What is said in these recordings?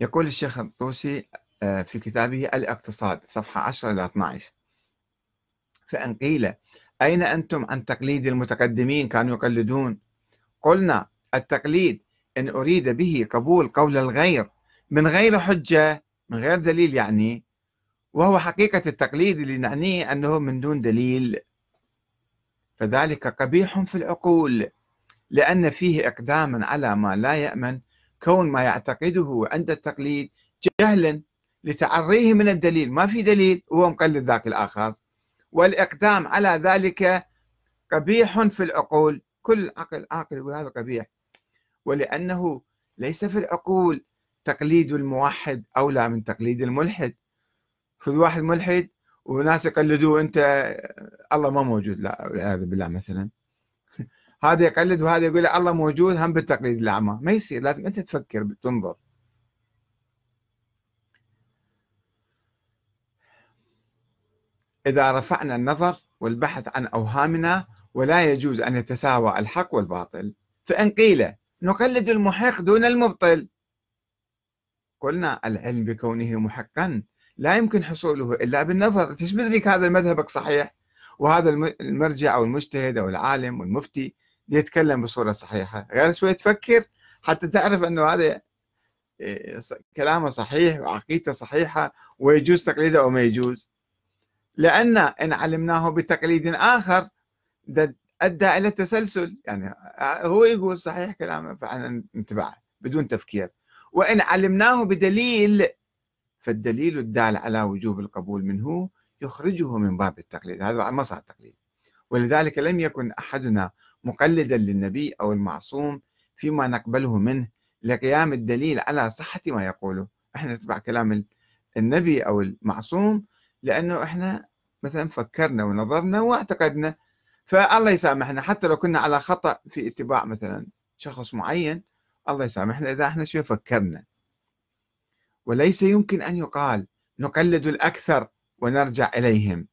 يقول الشيخ الطوسي آه، في كتابه الاقتصاد صفحة 10 إلى 12 فإن قيل أين أنتم عن تقليد المتقدمين؟ كانوا يقلدون. قلنا التقليد إن أريد به قبول قول الغير من غير حجة من غير دليل يعني وهو حقيقة التقليد اللي نعنيه أنه من دون دليل. فذلك قبيح في العقول لأن فيه إقداما على ما لا يأمن كون ما يعتقده عند التقليد جهلا لتعريه من الدليل. ما في دليل وهو مقلد ذاك الآخر. والإقدام على ذلك قبيح في العقول. كل عقل عاقل يقول هذا قبيح. ولأنه ليس في العقول تقليد الموحد أولى من تقليد الملحد. خذ واحد ملحد وناس يقلدوه أنت الله ما موجود. لا والعياذ بالله مثلا. هذا يقلد وهذا يقول الله موجود هم بالتقليد الأعمى. ما يصير لازم أنت تفكر تنظر. إذا رفعنا النظر والبحث عن أوهامنا ولا يجوز أن يتساوى الحق والباطل فإن قيل نقلد المحق دون المبطل. قلنا العلم بكونه محقا لا يمكن حصوله إلا بالنظر. تشبه لك هذا مذهبك صحيح وهذا المرجع أو المجتهد أو العالم والمفتي يتكلم بصورة صحيحة. غير شوي تفكر حتى تعرف أنه هذا إيه، كلامه صحيح وعقيدته صحيحة ويجوز تقليده أو ما يجوز. لأن إن علمناه بتقليد آخر أدى إلى التسلسل. يعني هو يقول صحيح كلامه فأنا نتبعه بدون تفكير. وإن علمناه بدليل فالدليل الدال على وجوب القبول منه يخرجه من باب التقليد. هذا ما صار تقليد. ولذلك لم يكن أحدنا مقلدا للنبي أو المعصوم فيما نقبله منه لقيام الدليل على صحة ما يقوله. إحنا نتبع كلام النبي أو المعصوم لأنه إحنا مثلا فكرنا ونظرنا واعتقدنا. فالله يسامحنا حتى لو كنا على خطأ في اتباع مثلا شخص معين الله يسامحنا إذا إحنا شو فكرنا. وليس يمكن أن يقال نقلد الأكثر ونرجع إليهم.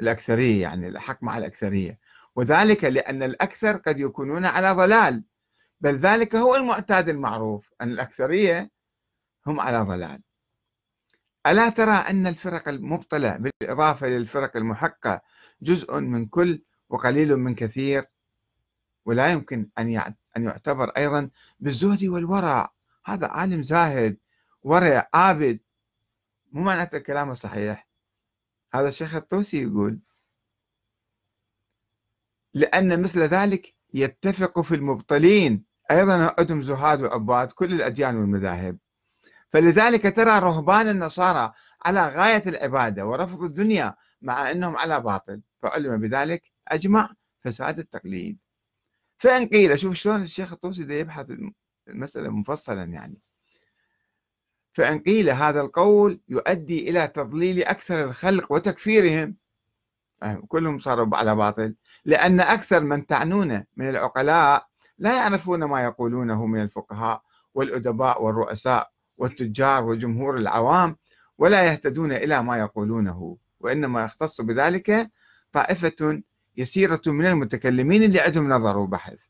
الأكثرية يعني الحق مع الأكثرية. وذلك لأن الأكثر قد يكونون على ضلال بل ذلك هو المعتاد المعروف أن الأكثرية هم على ضلال. ألا ترى أن الفرق المبطلة بالإضافة للفرق المحقة جزء من كل وقليل من كثير؟ ولا يمكن أن أن يعتبر أيضا بالزهد والورع. هذا عالم زاهد ورع عابد. مو معناته كلامه صحيح. هذا الشيخ الطوسي يقول لأن مثل ذلك يتفق في المبطلين. أيضا عندهم زهاد وعباد كل الأديان والمذاهب. فلذلك ترى رهبان النصارى على غاية العبادة ورفض الدنيا مع أنهم على باطل. فعلم بذلك أجمع فساد التقليد. فإن قيل شوف شلون الشيخ الطوسي يبحث المسألة مفصلا يعني. فإن قيل هذا القول يؤدي إلى تضليل أكثر الخلق وتكفيرهم. آه، كلهم صاروا على باطل. لأن أكثر من تعنون من العقلاء لا يعرفون ما يقولونه من الفقهاء والأدباء والرؤساء والتجار وجمهور العوام ولا يهتدون إلى ما يقولونه وإنما يختص بذلك طائفة يسيرة من المتكلمين اللي عندهم نظر وبحث.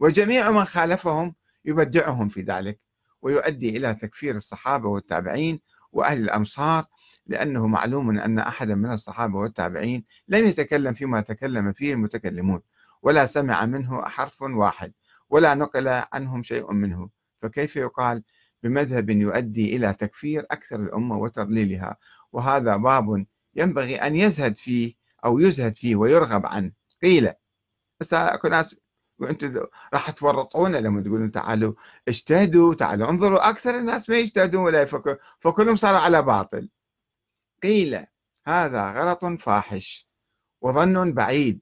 وجميع من خالفهم يبدعهم في ذلك. ويؤدي إلى تكفير الصحابة والتابعين وأهل الأمصار لأنه معلوم أن أحدا من الصحابة والتابعين لم يتكلم فيما تكلم فيه المتكلمون ولا سمع منه حرف واحد ولا نقل عنهم شيء منه. فكيف يقال بمذهب يؤدي إلى تكفير أكثر الأمة وتضليلها؟ وهذا باب ينبغي أن يزهد فيه أو يزهد فيه ويرغب عنه. قيل ناس وأنتم راح تورطونا لما تقولون تعالوا اجتهدوا تعالوا انظروا أكثر الناس ما يجتهدون ولا يفكرون فكلهم صاروا على باطل. قيل هذا غلط فاحش وظن بعيد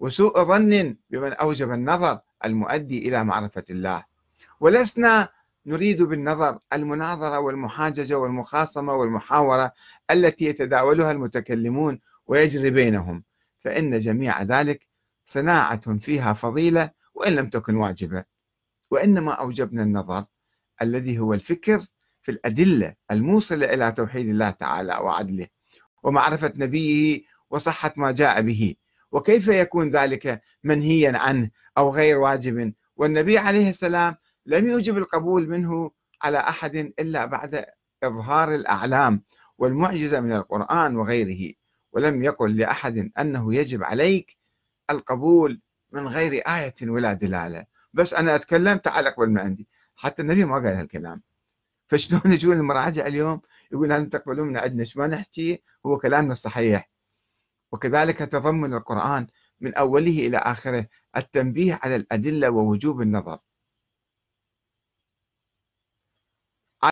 وسوء ظن بمن أوجب النظر المؤدي إلى معرفة الله. ولسنا نريد بالنظر المناظرة والمحاججة والمخاصمة والمحاورة التي يتداولها المتكلمون ويجري بينهم فإن جميع ذلك صناعة فيها فضيلة وإن لم تكن واجبة. وإنما أوجبنا النظر الذي هو الفكر في الأدلة الموصلة إلى توحيد الله تعالى وعدله ومعرفة نبيه وصحة ما جاء به. وكيف يكون ذلك منهيا عنه أو غير واجب؟ والنبي عليه السلام لم يوجب القبول منه على أحد إلا بعد إظهار الأعلام والمعجزة من القرآن وغيره. ولم يقل لأحد أنه يجب عليك القبول من غير آية ولا دلالة. بس أنا أتكلم تعال أقبل من عندي. حتى النبي ما قال هالكلام. فشلون يجون المراجع اليوم؟ يقول لازم تقبلون من عندنا؟ ما نحكي هو كلامنا الصحيح وكذلك تضمن القرآن من أوله إلى آخره. التنبيه على الأدلة ووجوب النظر.